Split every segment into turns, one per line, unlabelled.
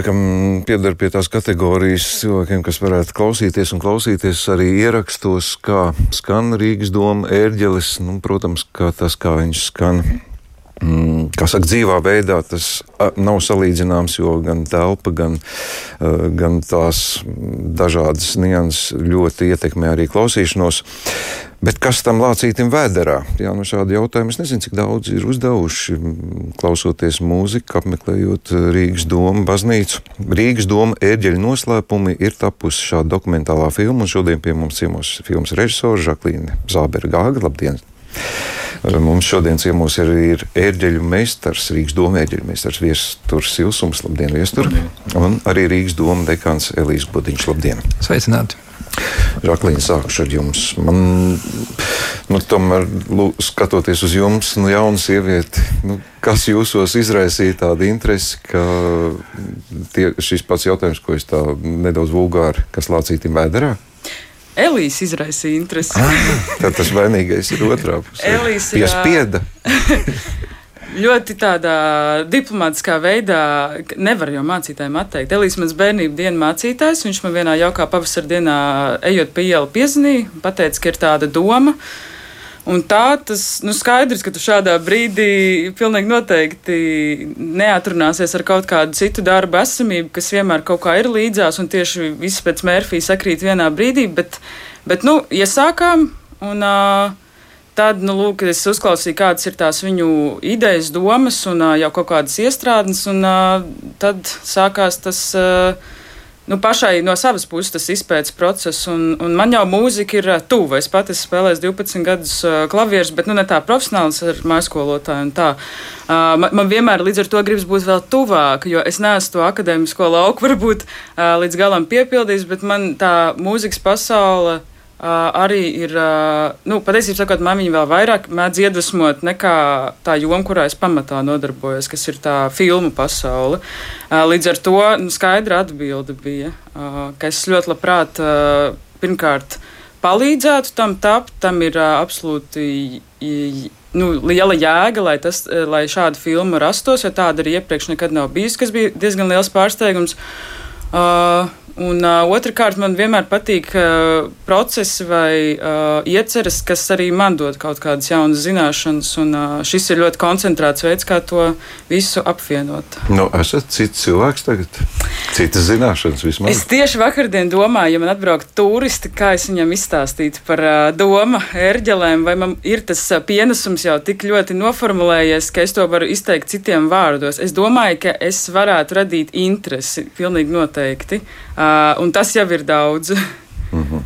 laikam pieder pie tās kategorijas cilvēkiem, kas varētu klausīties un klausīties arī ierakstos, kā skan Rīgas doma, ērģelis. Nu, protams, kā tas, kā viņš skan. Mm, kā saka, dzīvā veidā tas nav salīdzināms, jo gan telpa, gan, gan tās dažādas nianses ļoti ietekmē arī klausīšanos. Bet kas tam lācītam vēderā? Jā, no šāda jautājuma es nezinu, cik daudz ir uzdevuši, klausoties mūziku, apmeklējot eh, Rīgas domu baznīcu. Rīgas doma ērģeļa noslēpumi ir tapusi šāda dokumentālā filma, un šodien pie mums ciemos filmas režisora Žaklīna Zābergāga. Labdien! Mums šodien ciemos ir, ir ērģeļu meistars, Rīgas doma ērģeļu meistars Viesturs Silsums. Labdien, Viestur! Un arī Rīgas doma dekāns Elīs Budiņš. Labdien!
Sveicināti!
Žaklīna, sākšu ar jums. Man, nu, tomēr, lū, skatoties uz jums, nu, jauna sieviete, nu, kas jūsos izraisīja tādu interesi, ka tie, šis pats jautājums, ko es tā nedaudz vulgāri, kas lācītim vēderā?
Elīze izraisīja interesi.
Ah, tad tas vainīgais ir otrā pusē.
Elīze
piespieda.
ļoti tādā diplomātiskā veidā nevar jau mācītājiem atteikt. Elīze mans bērnību dienu mācītājs, viņš man vienā jaukā pavasara dienā ejot pa ielu piezinīja, pateica, ka ir tāda doma. Un tā tas nu, skaidrs, ka tu šādā brīdī pilnīgi noteikti neatrunāsies ar kaut kādu citu darbu esamību, kas vienmēr kaut kā ir līdzās, un tieši viss pēc Mērfija sakrīt vienā brīdī. Bet, bet nu, iesākām, un uh, Tad, nu, lūk, es uzklausīju, kādas ir tās viņu idejas, domas un uh, jau kaut kādas iestrādes, un uh, tad sākās tas. Uh, nu, pašai no savas puses tas izpētes process, un, un man jau mūzika ir tuva. Es pati spēlēju 12 gadus uh, klavierus, bet nu, ne tā profesionāls ar mājskolotāju. Uh, man, man vienmēr līdz ar to gribas būt vēl tuvāk, jo es neesmu to akadēmisko lauku varbūt līdz galam piepildījis, bet man tā mūzikas pasaule Uh, arī ir, uh, nu, patiesībā sakot, māmiņa vēl vairāk mēdz iedvesmot nekā tā joma, kurā es pamatā nodarbojos, kas ir tā filmu pasaule. Uh, līdz ar to nu, skaidra atbilde bija, uh, ka es ļoti labprāt uh, pirmkārt palīdzētu tam tapt, tam ir uh, absolūti. Nu, liela jēga, lai, tas, lai šāda filma rastos, jo tāda arī iepriekš nekad nav bijusi, kas bija diezgan liels pārsteigums. Uh, Un uh, otrkārt, man vienmēr patīk uh, procesi vai uh, ieceres, kas arī man dod kaut kādas jaunas zināšanas. Un, uh, šis ir ļoti koncentrēts veids, kā to visu apvienot.
Nu, esat cits cilvēks tagad, citas zināšanas vismaz.
Es tieši vakardien domāju, ja man atbraukt turisti, kā es viņam izstāstītu par uh, doma ērģelēm, vai man ir tas uh, pienesums jau tik ļoti noformulējies, ka es to varu izteikt citiem vārdos. Es domāju, ka es varētu radīt interesi pilnīgi noteikti. Uh, Uh, un tas jau ir daudz. Mm
-hmm.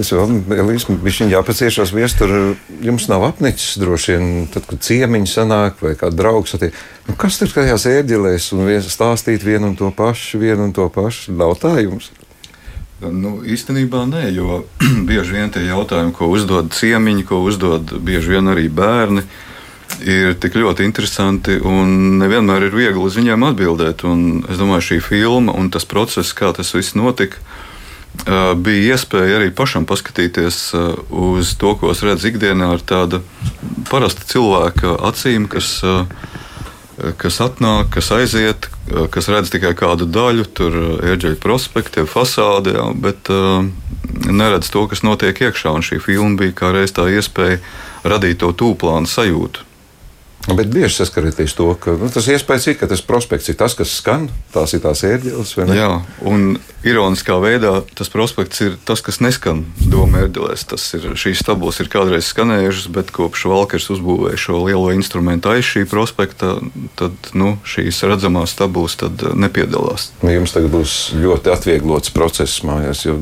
Es vēl tādu jāpaciešās viestur. Jums nav apnicis droši vien, tad, kad ciemiņi sanāk vai kāds draugs satiek. Nu, kas tur tajās ērģelēs un stāstīt vienu un to pašu, vienu un to pašu? Nav tā jums.
Nu, īstenībā nē, jo bieži vien tie jautājumi, ko uzdod ciemiņi, ko uzdod bieži vien arī bērni, uh, ir tik ļoti interesanti un nevienmēr ir viegli uz viņiem atbildēt. Un es domāju, šī filma un tas process, kā tas viss notika, bija iespēja arī pašam paskatīties uz to, ko es redzu ikdienā ar tādu parastu cilvēku acīm, kas, kas atnāk, kas aiziet, kas redz tikai kādu daļu, tur ieģeļu prospektu, fasādi, jā, bet neredz to, kas notiek iekšā. Un šī filma bija kā reiz tā iespēja radīt to tūplānu sajūtu.
Bet bieži saskarieties to, ka nu, tas iespējas ir, ka tas prospekts ir tas, kas skan, tās ir tās ērģeles.
Jā, un ironiskā veidā tas prospekts ir tas, kas neskan doma ērģelēs. Tas ir šīs tabulas ir kādreiz skanējušas, bet kopš Valkers uzbūvēja šo lielo instrumentu aiz šī prospekta, tad nu, šīs redzamās tabulas nepiedalās.
Nu, jums tagad būs ļoti atvieglots process mājās. Jo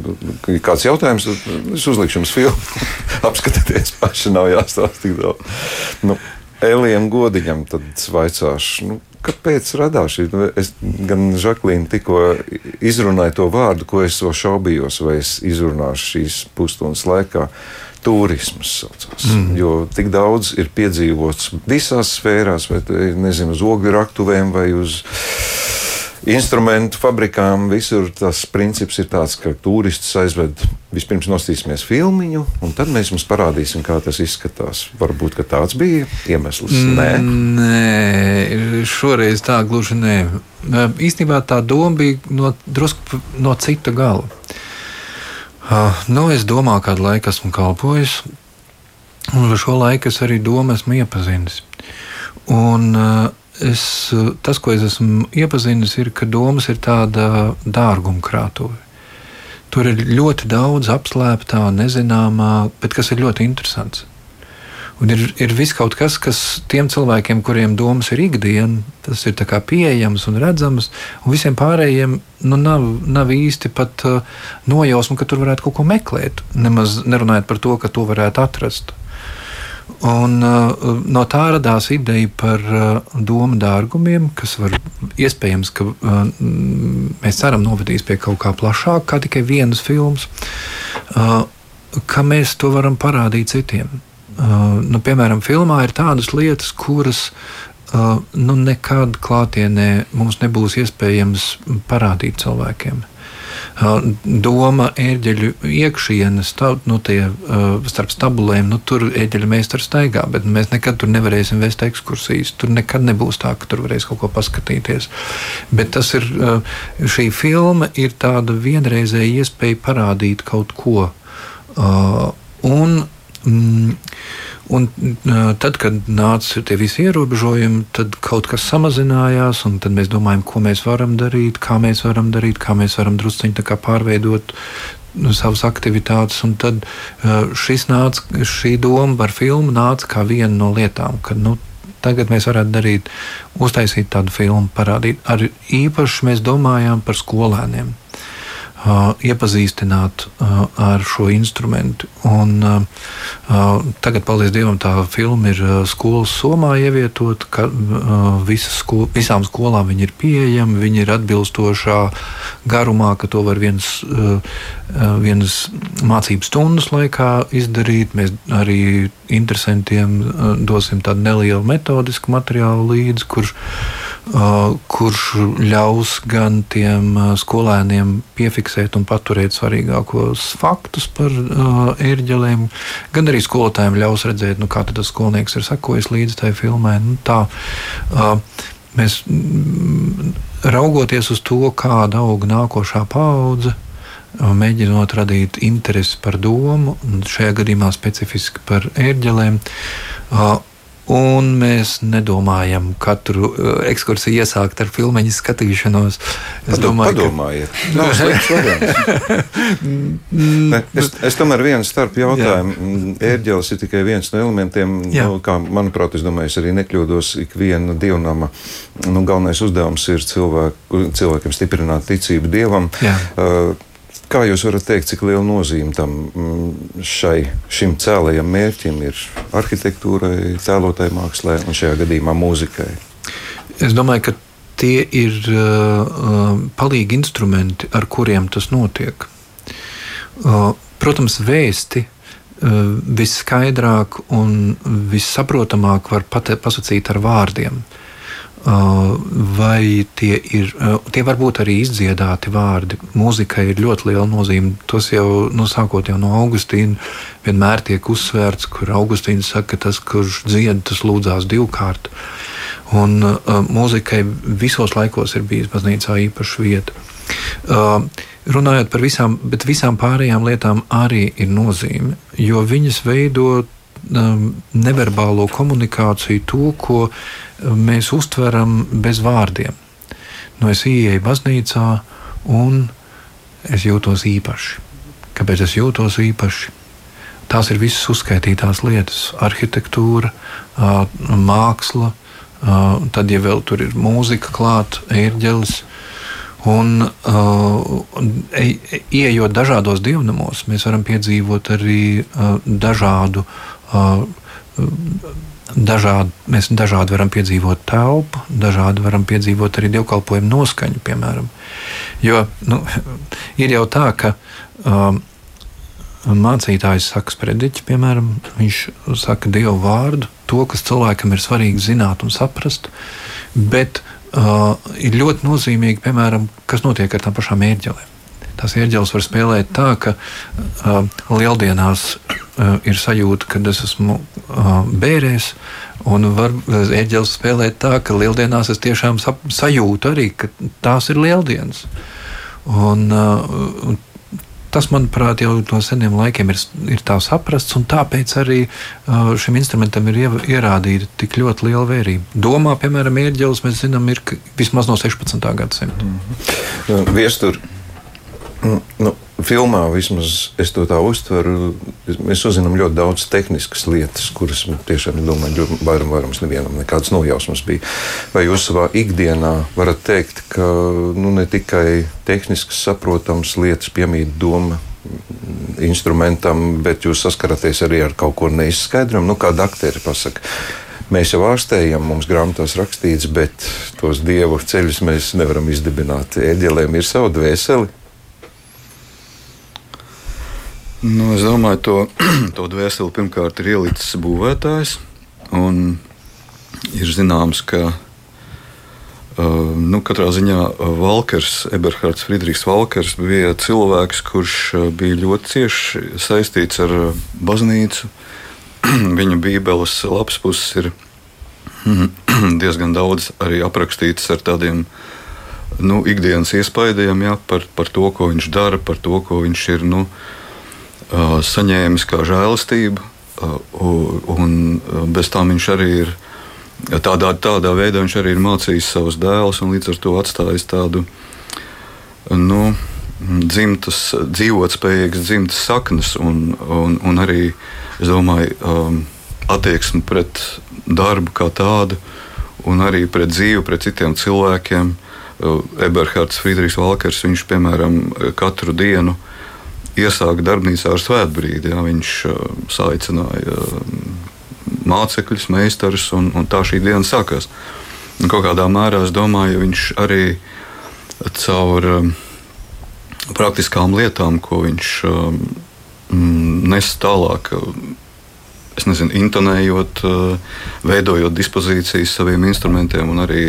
kāds jautājums, es uzlikšu jums filmu, apskatieties paši, nav jāstāsta tik daudz. Nu, Elijam Godiņam tad vaicāšu. Nu, Kāpēc radās šī? Nu, es gan Žaklīna tikko izrunāju to vārdu, ko es vēl šaubījos, vai es izrunāšu šīs pusstundas laikā. Turisms saucās. Mm. Jo tik daudz ir piedzīvots visās sfērās, vai nezinu, uz ogļu raktuvēm vai uz instrumentu fabrikām visur tas princips ir tāds, ka turistus aizved vispirms nostīsimies filmiņu, un tad mēs jums parādīsim, kā tas izskatās. Varbūt tāds bija iemesls. Nē,
nē šoreiz tā gluži nē. Īstenībā tā doma bija no, drusku no cita gala. Uh, nu, es domāju, kādu laiku esmu kalpojis, un ar šo laiku es arī domu esmu iepazinis. Un, uh, es, tas, ko es esmu iepazinis, ir, ka domas ir tāda dārguma krātuve. Tur ir ļoti daudz apslēptā, nezināmā, bet kas ir ļoti interesants. Un ir, ir viss kaut kas, kas tiem cilvēkiem, kuriem domas ir ikdiena, tas ir pieejams un redzams, un visiem pārējiem nu, nav, nav īsti pat uh, nojausma, ka tur varētu kaut ko meklēt. Nemaz nerunājot par to, ka to varētu atrast. Un, uh, no tā radās ideja par uh, domu dārgumiem, kas var iespējams, ka uh, mēs ceram novedīs pie kaut kā plašāka, kā tikai vienas filmas, uh, ka mēs to varam parādīt citiem. Uh, nu, piemēram, filmā ir tādas lietas, kuras uh, nu, nekad klātienē mums nebūs iespējams parādīt cilvēkiem doma ērģeļu iekšienes, nu, tie, starp stabulēm, nu, tur ērģeļu meistars staigā, bet mēs nekad tur nevarēsim vest ekskursijas. Tur nekad nebūs tā, ka tur varēs kaut ko paskatīties. Bet tas ir, šī filma ir tāda vienreizēja iespēja parādīt kaut ko. Un, mm, Un tad, kad nāca tie visi ierobežojumi, tad kaut kas samazinājās, un tad mēs domājam, ko mēs varam darīt, kā mēs varam darīt, kā mēs varam drusciņi pārveidot nu, savas aktivitātes. Un tad nāca, šī doma par filmu nāca kā viena no lietām, ka nu, tagad mēs varētu darīt, uztaisīt tādu filmu, parādīt. Ar īpaši mēs domājām par skolēniem iepazīstināt ar šo instrumentu. Un, tagad, paldies Dievam, tā filma ir skolas somā ievietot, ka sko visām skolām viņi ir pieejami, viņi ir atbilstošā garumā, ka to var viens, vienas mācības stundas laikā izdarīt. Mēs arī interesantiem dosim tādu nelielu metodisku materiālu līdzi, kurš kurš ļaus gan tiem skolēniem piefiksēt un paturēt svarīgākos faktus par ērģelēm, gan arī skolotājiem ļaus redzēt, nu, kā tas skolnieks ir sekojis līdzi tai filmai. Nu, tā, mēs raugoties uz to, kāda aug nākošā paudze, mēģinot radīt interesi par domu, un šajā gadījumā specifiski par ērģelēm Un mēs nedomājam katru uh, ekskursiju iesākt ar filmu skatīšanos.
Es Padom, domāju, padomājiet, ka tas ir svarīgi. es, es tomēr vienu starp jautājumu. Ērģelis ir tikai viens no elementiem, Jā. nu, kā manuprāt, es domāju, es arī nekļūdos. Ikviena dievnama nu, galvenais uzdevums ir cilvēku, cilvēkiem stiprināt ticību dievam. Jā. Uh, Kā jūs varat teikt, cik liela nozīme tam mm, šai, šim cēlējam mērķim ir arhitektūrai, tēlotai mākslē un šajā gadījumā mūzikai?
Es domāju, ka tie ir uh, uh, palīgi instrumenti, ar kuriem tas notiek. Uh, protams, vēsti uh, viskaidrāk un vissaprotamāk var pasakīt ar vārdiem. Uh, vai tie ir, uh, tie var būt arī izdziedāti vārdi. Mūzikai ir ļoti liela nozīme. Tas jau nu, sākot jau no Augustīna vienmēr tiek uzsvērts, kur Augustīns saka, ka tas, kurš dzied, tas lūdzās divkārt. Un uh, mūzikai visos laikos ir bijis baznīcā īpaša vieta. Uh, runājot par visām, bet visām pārējām lietām arī ir nozīme, jo viņas veido um, neverbālo komunikāciju, to, ko mēs uztveram bez vārdiem. Nu, es ienāku baznīcā un es jūtos īpaši. Kāpēc es jūtos īpaši? Tās ir visas uzskaitītās lietas - arhitektūra, māksla, tad, ja vēl tur ir mūzika klāta, ērģelis. Un, uh, ieejot dažādos dievnamos, mēs varam piedzīvot arī uh, dažādu dažādi, mēs dažādi varam piedzīvot telpu, dažādi varam piedzīvot arī dievkalpojumu noskaņu, piemēram. Jo nu, ir jau tā, ka um, mācītājs saka sprediķi, piemēram, viņš saka dievu vārdu, to, kas cilvēkam ir svarīgi zināt un saprast, bet uh, ir ļoti nozīmīgi, piemēram, kas notiek ar tām pašām ērģelēm. Tās ērģeles var spēlēt tā, ka uh, lieldienās uh, ir sajūta, ka es esmu uh, bērēs, un var ērģeles spēlēt tā, ka lieldienās es tiešām sajūtu arī, ka tās ir lieldienas. Un, uh, Tas, manuprāt, jau no seniem laikiem ir, ir tā saprasts, un tāpēc arī uh, šim instrumentam ir ierādīta tik ļoti liela vērība. Domā, piemēram, ierģelis, mēs zinām, ir vismaz no 16. gadsimta. Mm
-hmm. Viestur, nu, filmā vismaz es to tā uztveru. Mēs uzzinām ļoti daudz tehniskas lietas, kuras tiešām, domāju, vairums, vairums nevienam nekādas nojausmas bija. Vai jūs savā ikdienā varat teikt, ka nu, ne tikai tehniski saprotams lietas piemīt doma instrumentam, bet jūs saskaraties arī ar kaut ko neizskaidrojumu, nu, kā doktori pasaka. Mēs jau ārstējam, mums grāmatās rakstīts, bet tos dievu ceļus mēs nevaram izdibināt. Eģelēm ir sava dvēsele,
Nu, es domāju, to, to dvēseli pirmkārt ir ielicis būvētājs. Ir zināms, ka uh, nu, katrā ziņā Valkers, Eberhards Friedrichs Valkers bija cilvēks, kurš bija ļoti cieši saistīts ar baznīcu. Viņa bībeles lapas puses ir diezgan daudz arī aprakstītas ar tādiem nu, ikdienas iespaidiem ja, par, par to, ko viņš dara, par to, ko viņš ir. Nu, uh, saņēmis kā žēlastību, un bez tam viņš arī ir. Tādā, tādā veidā viņš arī ir mācījis savus dēlus un līdz ar to atstājis tādu nu, dzimtas, dzīvotspējīgas dzimtas saknes un, un, un arī, es domāju, um, attieksmi pret darbu kā tādu un arī pret dzīvi, pret citiem cilvēkiem. Eberhards Friedrichs Valkers, viņš piemēram katru dienu uh, iesāka darbnīcā ar svētbrīdi. Jā, viņš uh, saicināja uh, mācekļus, meistarus, un, un tā šī diena sākās. Un kaut kādā mērā es domāju, viņš arī caur um, praktiskām lietām, ko viņš um, nes tālāk. Es nezinu, intonējot, uh, veidojot dispozīcijas saviem instrumentiem, un arī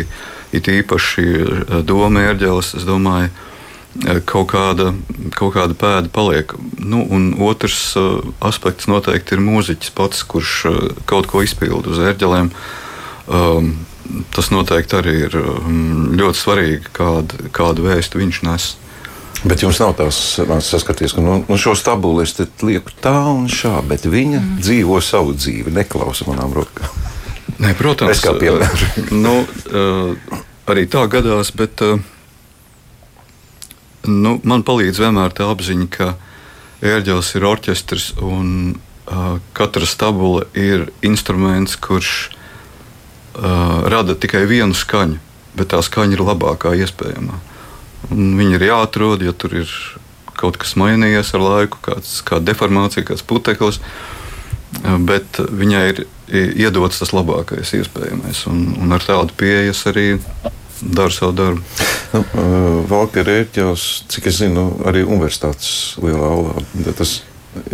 it īpaši doma ērģeles. Es domāju, kaut kāda, kaut kāda pēda paliek. Nu, un otrs uh, aspekts noteikti ir mūziķis pats, kurš uh, kaut ko izpilda uz ērģelēm. Um, tas noteikti arī ir um, ļoti svarīgi, kādu, kādu vēstu viņš nes.
Bet jums nav tās saskaties, ka nu, nu šo stabulu es lieku tā un šā, bet viņa mm. dzīvo savu dzīvi, neklausa manām rokām.
Nē, protams,
es kā piemēram.
nu, uh, arī tā gadās, bet uh, nu, man palīdz vienmēr tā apziņa, ka ērģelis ir orķestris un uh, katra stabula ir instruments, kurš uh, rada tikai vienu skaņu, bet tā skaņa ir labākā iespējamā. Un viņi ir jāatrod, ja tur ir kaut kas mainījies ar laiku, kāds, kāda deformācija, kāds puteklis. Bet viņai ir iedots tas labākais iespējamais. Un, un ar tādu pieeju arī dara savu darbu.
Nu, Valka Rēķels, cik es zinu, arī universitātes lielā aulā. Tas,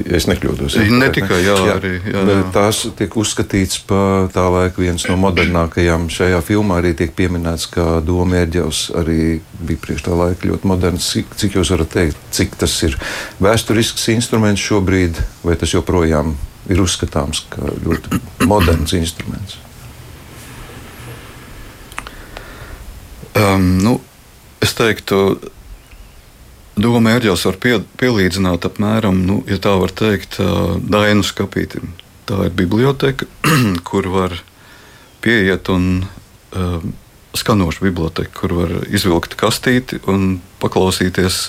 es nekļūdos.
Jā, ne tikai jā, jā, arī, jā, jā.
tās tiek uzskatīts par tā laika viens no modernākajām. Šajā filmā arī tiek pieminēts, ka Doma ērģelis arī bija priekš tā laika ļoti moderns. Cik, cik jūs varat teikt, cik tas ir vēsturisks instruments šobrīd, vai tas joprojām ir uzskatāms kā ļoti moderns instruments?
Um, nu, es teiktu, Doma ērģeles var pie, pielīdzināt apmēram, nu, ja tā var teikt, Dainu skapītim. Tā ir biblioteka, kur var pieiet un uh, skanoša biblioteka, kur var izvilkt kastīti un paklausīties,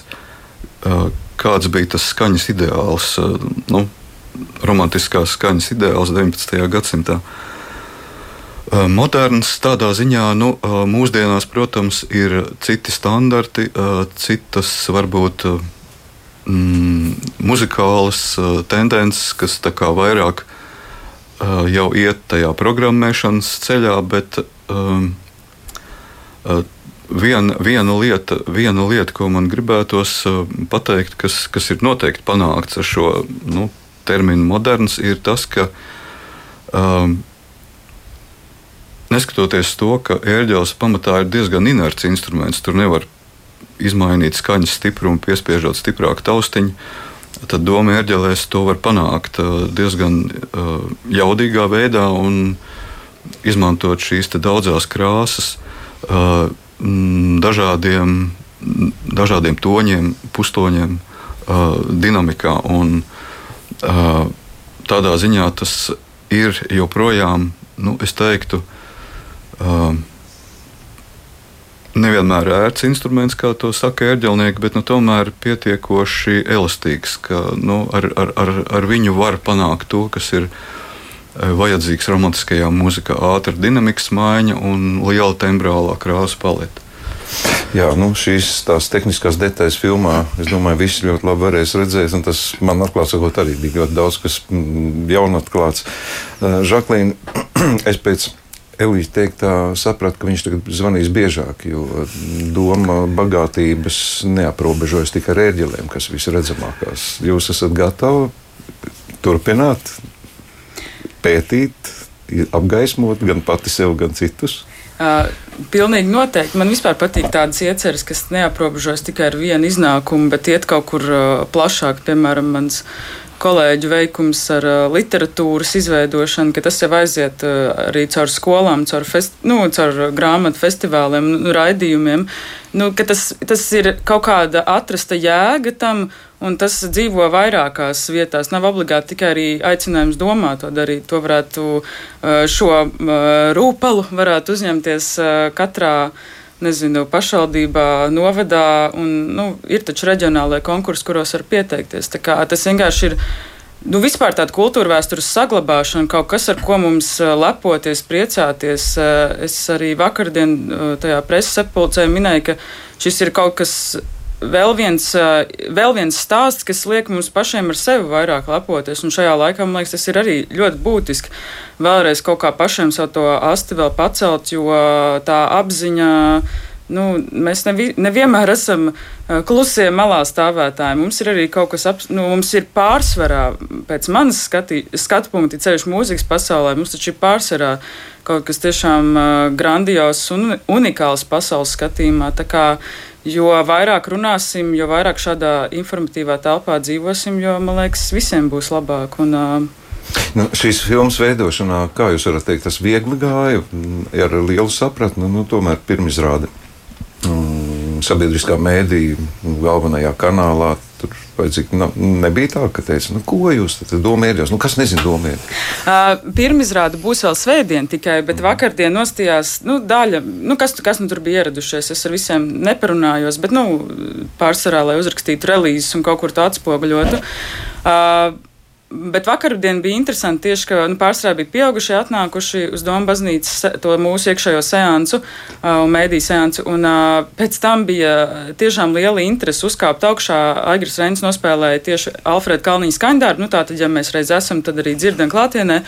uh, kāds bija tas skaņas ideāls, uh, nu, romantiskās skaņas ideāls 19. gadsimtā. Uh, Moderns tādā ziņā, nu, mūsdienās, protams, ir citi standarti, citas varbūt mm, muzikālas tendences, kas vairāk jau iet tajā programmēšanas ceļā, bet um, viena, viena, lieta, viena lieta, ko man gribētos pateikt, kas, kas ir noteikti panākts ar šo nu, terminu moderns, ir tas, ka um, neskatoties to, ka ērģeles pamatā ir diezgan inerts instruments, tur nevar izmainīt skaņas stiprumu, piespiežot stiprāku taustiņu. Tad doma ērģelēs to var panākt diezgan jaudīgā veidā un izmantot šīs daudzās krāsas dažādiem, dažādiem toņiem, pustoņiem, dinamikā. Un, tādā ziņā tas ir joprojām, nu, es teiktu, nevienmēr ērts instruments, kā to saka ērģelnieki, bet nu, tomēr pietiekoši elastīgs, ka nu, ar, ar, ar, ar viņu var panākt to, kas ir vajadzīgs romantiskajā mūzikā - ātra dinamikas maiņa un liela tembrālā krāsa paleta.
Jā, nu, šīs tās tehniskās detaļas filmā, es domāju, visi ļoti labi varēs redzēt. Tas man atklāts, arī bija ļoti daudz kas mm, jaunatklāts. Žaklīna, es pēc Elīze teiktā sapratu, ka viņš tagad zvanīs biežāk, jo doma bagātības neaprobežojas tikai ar ērģelēm, kas visredzamākās. Jūs esat gatavi turpināt, pētīt, apgaismot gan pati sev, gan citus?
Uh, pilnīgi noteikti. Man vispār patīk tādas ieceres, kas neaprobežojas tikai ar vienu iznākumu, bet iet kaut kur uh, plašāk. Piemēram, mans kolēģu veikums ar uh, literatūras izveidošanu, ka tas jau aiziet uh, arī caur skolām, caur, fest, nu, caur grāmatu festivāliem, nu, raidījumiem. Nu, tas, tas ir kaut kāda atrasta jēga tam, un tas dzīvo vairākās vietās. Nav obligāti tikai arī aicinājums domāt to darīt. To varētu uh, šo uh, rūpalu varētu uzņemties uh, katrā nezinu, pašvaldībā, novadā, un nu, ir taču reģionālajie konkursi, kuros var pieteikties. Tas vienkārši ir. Nu, vispār tāda kultūra vēstures saglabāšana, kaut kas, ar ko mums lepoties, priecāties. Es arī vakardien tajā preses apulcē minēju, ka šis ir kaut kas vēl viens, vēl viens stāsts, kas liek mums pašiem ar sevi vairāk lepoties. Un šajā laikā, man liekas, tas ir arī ļoti būtiski. Vēlreiz kaut kā pašiem savu to asti vēl pacelt, jo tā apziņa nu, mēs nevi, nevienmēr esam klusie malā stāvētāji. Mums ir arī kaut kas, ap, nu, mums ir pārsvarā, pēc manas skati, skatu punkta, ceļš mūzikas pasaulē, mums taču ir pārsvarā kaut kas tiešām uh, grandios un unikāls pasaules skatījumā. Tā kā, jo vairāk runāsim, jo vairāk šādā informatīvā telpā dzīvosim, jo, man liekas, visiem būs labāk. Un, uh,
Nu, šīs filmas veidošanā, kā jūs varat teikt, tas viegli gāja ar lielu sapratni, nu, tomēr pirmizrāde mm, sabiedriskā mēdīja galvenajā kanālā. Tur vajadzīgi, nu, nebija tā, ka teica, nu, ko jūs domājat, nu, kas nezina domāt.
Uh, Pirmizrāde būs vēl svētdien tikai, bet mm. vakardien nostājās nu, daļa, nu, kas, kas nu tur bija ieradušies. Es ar visiem neparunājos, bet nu, pārsvarā, lai uzrakstītu relīzes un kaut kur to atspoguļotu. Uh, Bet vakardien bija interesanti tieši, ka nu, pārsvarā bija pieaugušie atnākuši uz Doma baznīcas to mūsu iekšējo seansu uh, un mēdīju seansu. Un uh, pēc tam bija tiešām liela interese uzkāpt augšā. Aigris Reins nospēlēja tieši Alfreda Kalniņa skaņdarbu. Nu, tātad, ja mēs reiz esam, tad arī dzirdam klātienē.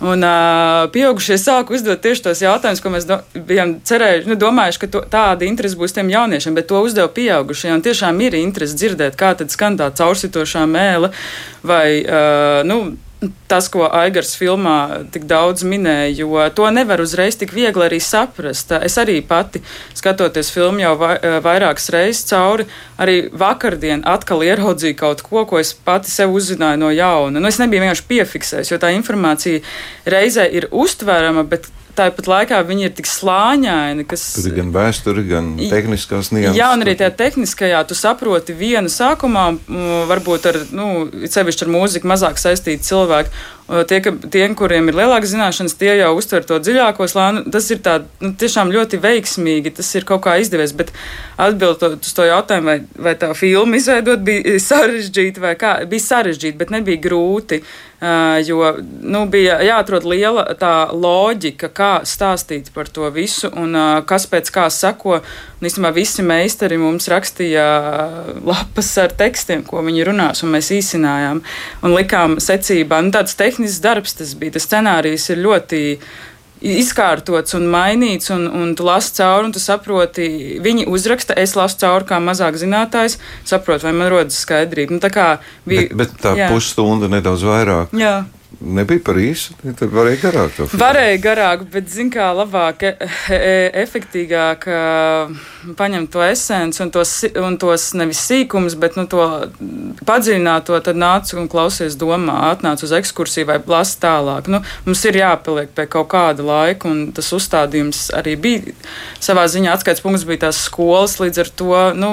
Un uh, pieaugušie sāk uzdot tieši tos jautājumus, ko mēs do, bijām cerējuši, nu, domājuši, ka to, tāda interese būs tiem jauniešiem, bet to uzdeva pieaugušie. Un tiešām ir interese dzirdēt, kā tad skan tā caursitošā mēle vai, uh, nu, tas, ko Aigars filmā tik daudz minēja, jo to nevar uzreiz tik viegli arī saprast. Es arī pati, skatoties filmu jau vairākas reizes cauri, arī vakardien atkal ieraudzīju kaut ko, ko es pati sev uzzināju no jauna. Nu, es nebiju vienkārši piefiksējis, jo tā informācija reizē ir uztverama, bet tāpat laikā viņi ir tik slāņaini, kas.
Tur ir gan vēsture, gan tehniskās nianses.
Jā, un arī tajā tehniskajā tu saproti vienu sākumā, varbūt ar, nu, sevišķi ar mūziku mazāk saistīti cilvēki. Tie, ka, tie, kuriem ir lielākas zināšanas, tie jau uztver to dziļāko slāni. Tas ir tā, nu, tiešām ļoti veiksmīgi, tas ir kaut kā izdevies. Bet atbildot uz to jautājumu, vai, vai tā filma izveidot bija sarežģīta vai kā, bija sarežģīta, bet nebija grūti. Jo nu, bija jāatrod liela tā loģika, kā stāstīt par to visu un kas pēc kā seko. Un, īstenībā visi meistari mums rakstīja lapas ar tekstiem, ko viņi runās, un mēs īsinājām un likām secībā. Nu, tāds tehnisks darbs tas bija. Tas scenārijs ir ļoti izkārtots un mainīts, un, un tu lasi cauri, un tu saproti, viņi uzraksta, es lasu cauri kā mazāk zinātājs, saprotu, vai man rodas skaidrība. Nu, tā kā
bija. Bet, bet tā jā. pusstunda nedaudz vairāk.
Jā.
Nebija par īsu. Tad varēja garāk to filmu.
Varēja garāk, bet, zin kā, labāk, e, e, efektīgāk paņemt to esenci un tos, un tos nevis sīkumus, bet nu, to padziļināto, tad nāc un klausies domā, atnāc uz ekskursiju vai lasi tālāk. Nu, mums ir jāpaliek pie kaut kāda laika, un tas uzstādījums arī bija savā ziņā atskaits punkts bija tās skolas, līdz ar to, nu,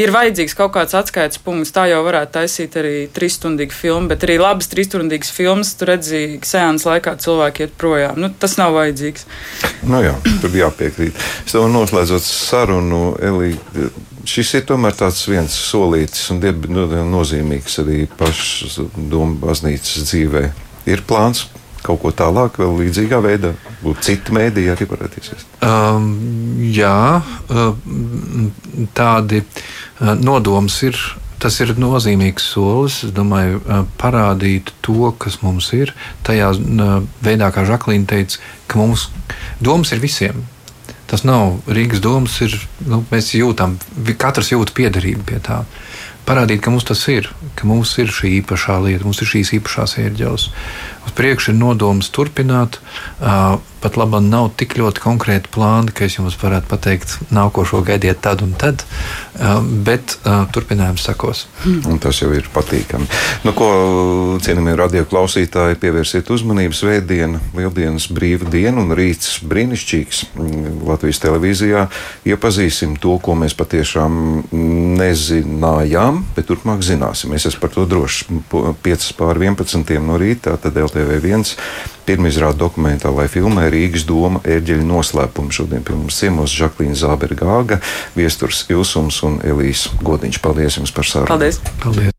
ir vajadzīgs kaut kāds atskaites punkts. Tā jau varētu taisīt arī trīsstundīgu filmu, bet arī labas trīsstundīgas filmas, tur redzīgi, sēnes laikā cilvēki iet projām. Nu, tas nav vajadzīgs.
Nu jā, tur jāpiekrīt. Es tev noslēdzot sarunu, Elī, šis ir tomēr tāds viens solītis un nu, nozīmīgs arī pašas domu baznīcas dzīvē. Ir plāns kaut ko tālāk, vēl līdzīgā veidā? Būtu citi mēdīji arī iesaistīties.
Um, jā, tādi nodoms ir. Tas ir nozīmīgs solis. Es domāju, parādīt to, kas mums ir. Tajā veidā, kā Žaklīna teica, ka mums domas ir visiem. Tas nav Rīgas domas, ir, nu, mēs jūtam, katrs jūt piederību pie tā. Parādīt, ka mums tas ir, ka mums ir šī īpašā lieta, mums ir šīs īpašās ērģeles. Uz priekšu ir nodoms turpināt. Pat labi, nav tik ļoti konkrēti plāni, ka es jums varētu pateikt, nākošo gaidiet tad un tad, uh, bet uh, turpinājums sakos.
Un tas jau ir patīkami. Nu, ko cienījamie radio klausītāji, pievērsiet uzmanību svētdiena, lieldienas brīva diena un rīts brīnišķīgs. Latvijas televīzijā iepazīsim to, ko mēs patiešām nezinājām, bet turpmāk zināsim. Es esmu par to drošs. 5 pār 11 no rīta, tad LTV1 pirmizrāda dokumentālajā filmē Rīgas doma ērģeļu noslēpumu. Šodien pie mums ciemos Žaklīna Zābergāga, Viesturs Ilsums un Elīs Godiņš. Paldies jums par sarunu!
Paldies!
Paldies.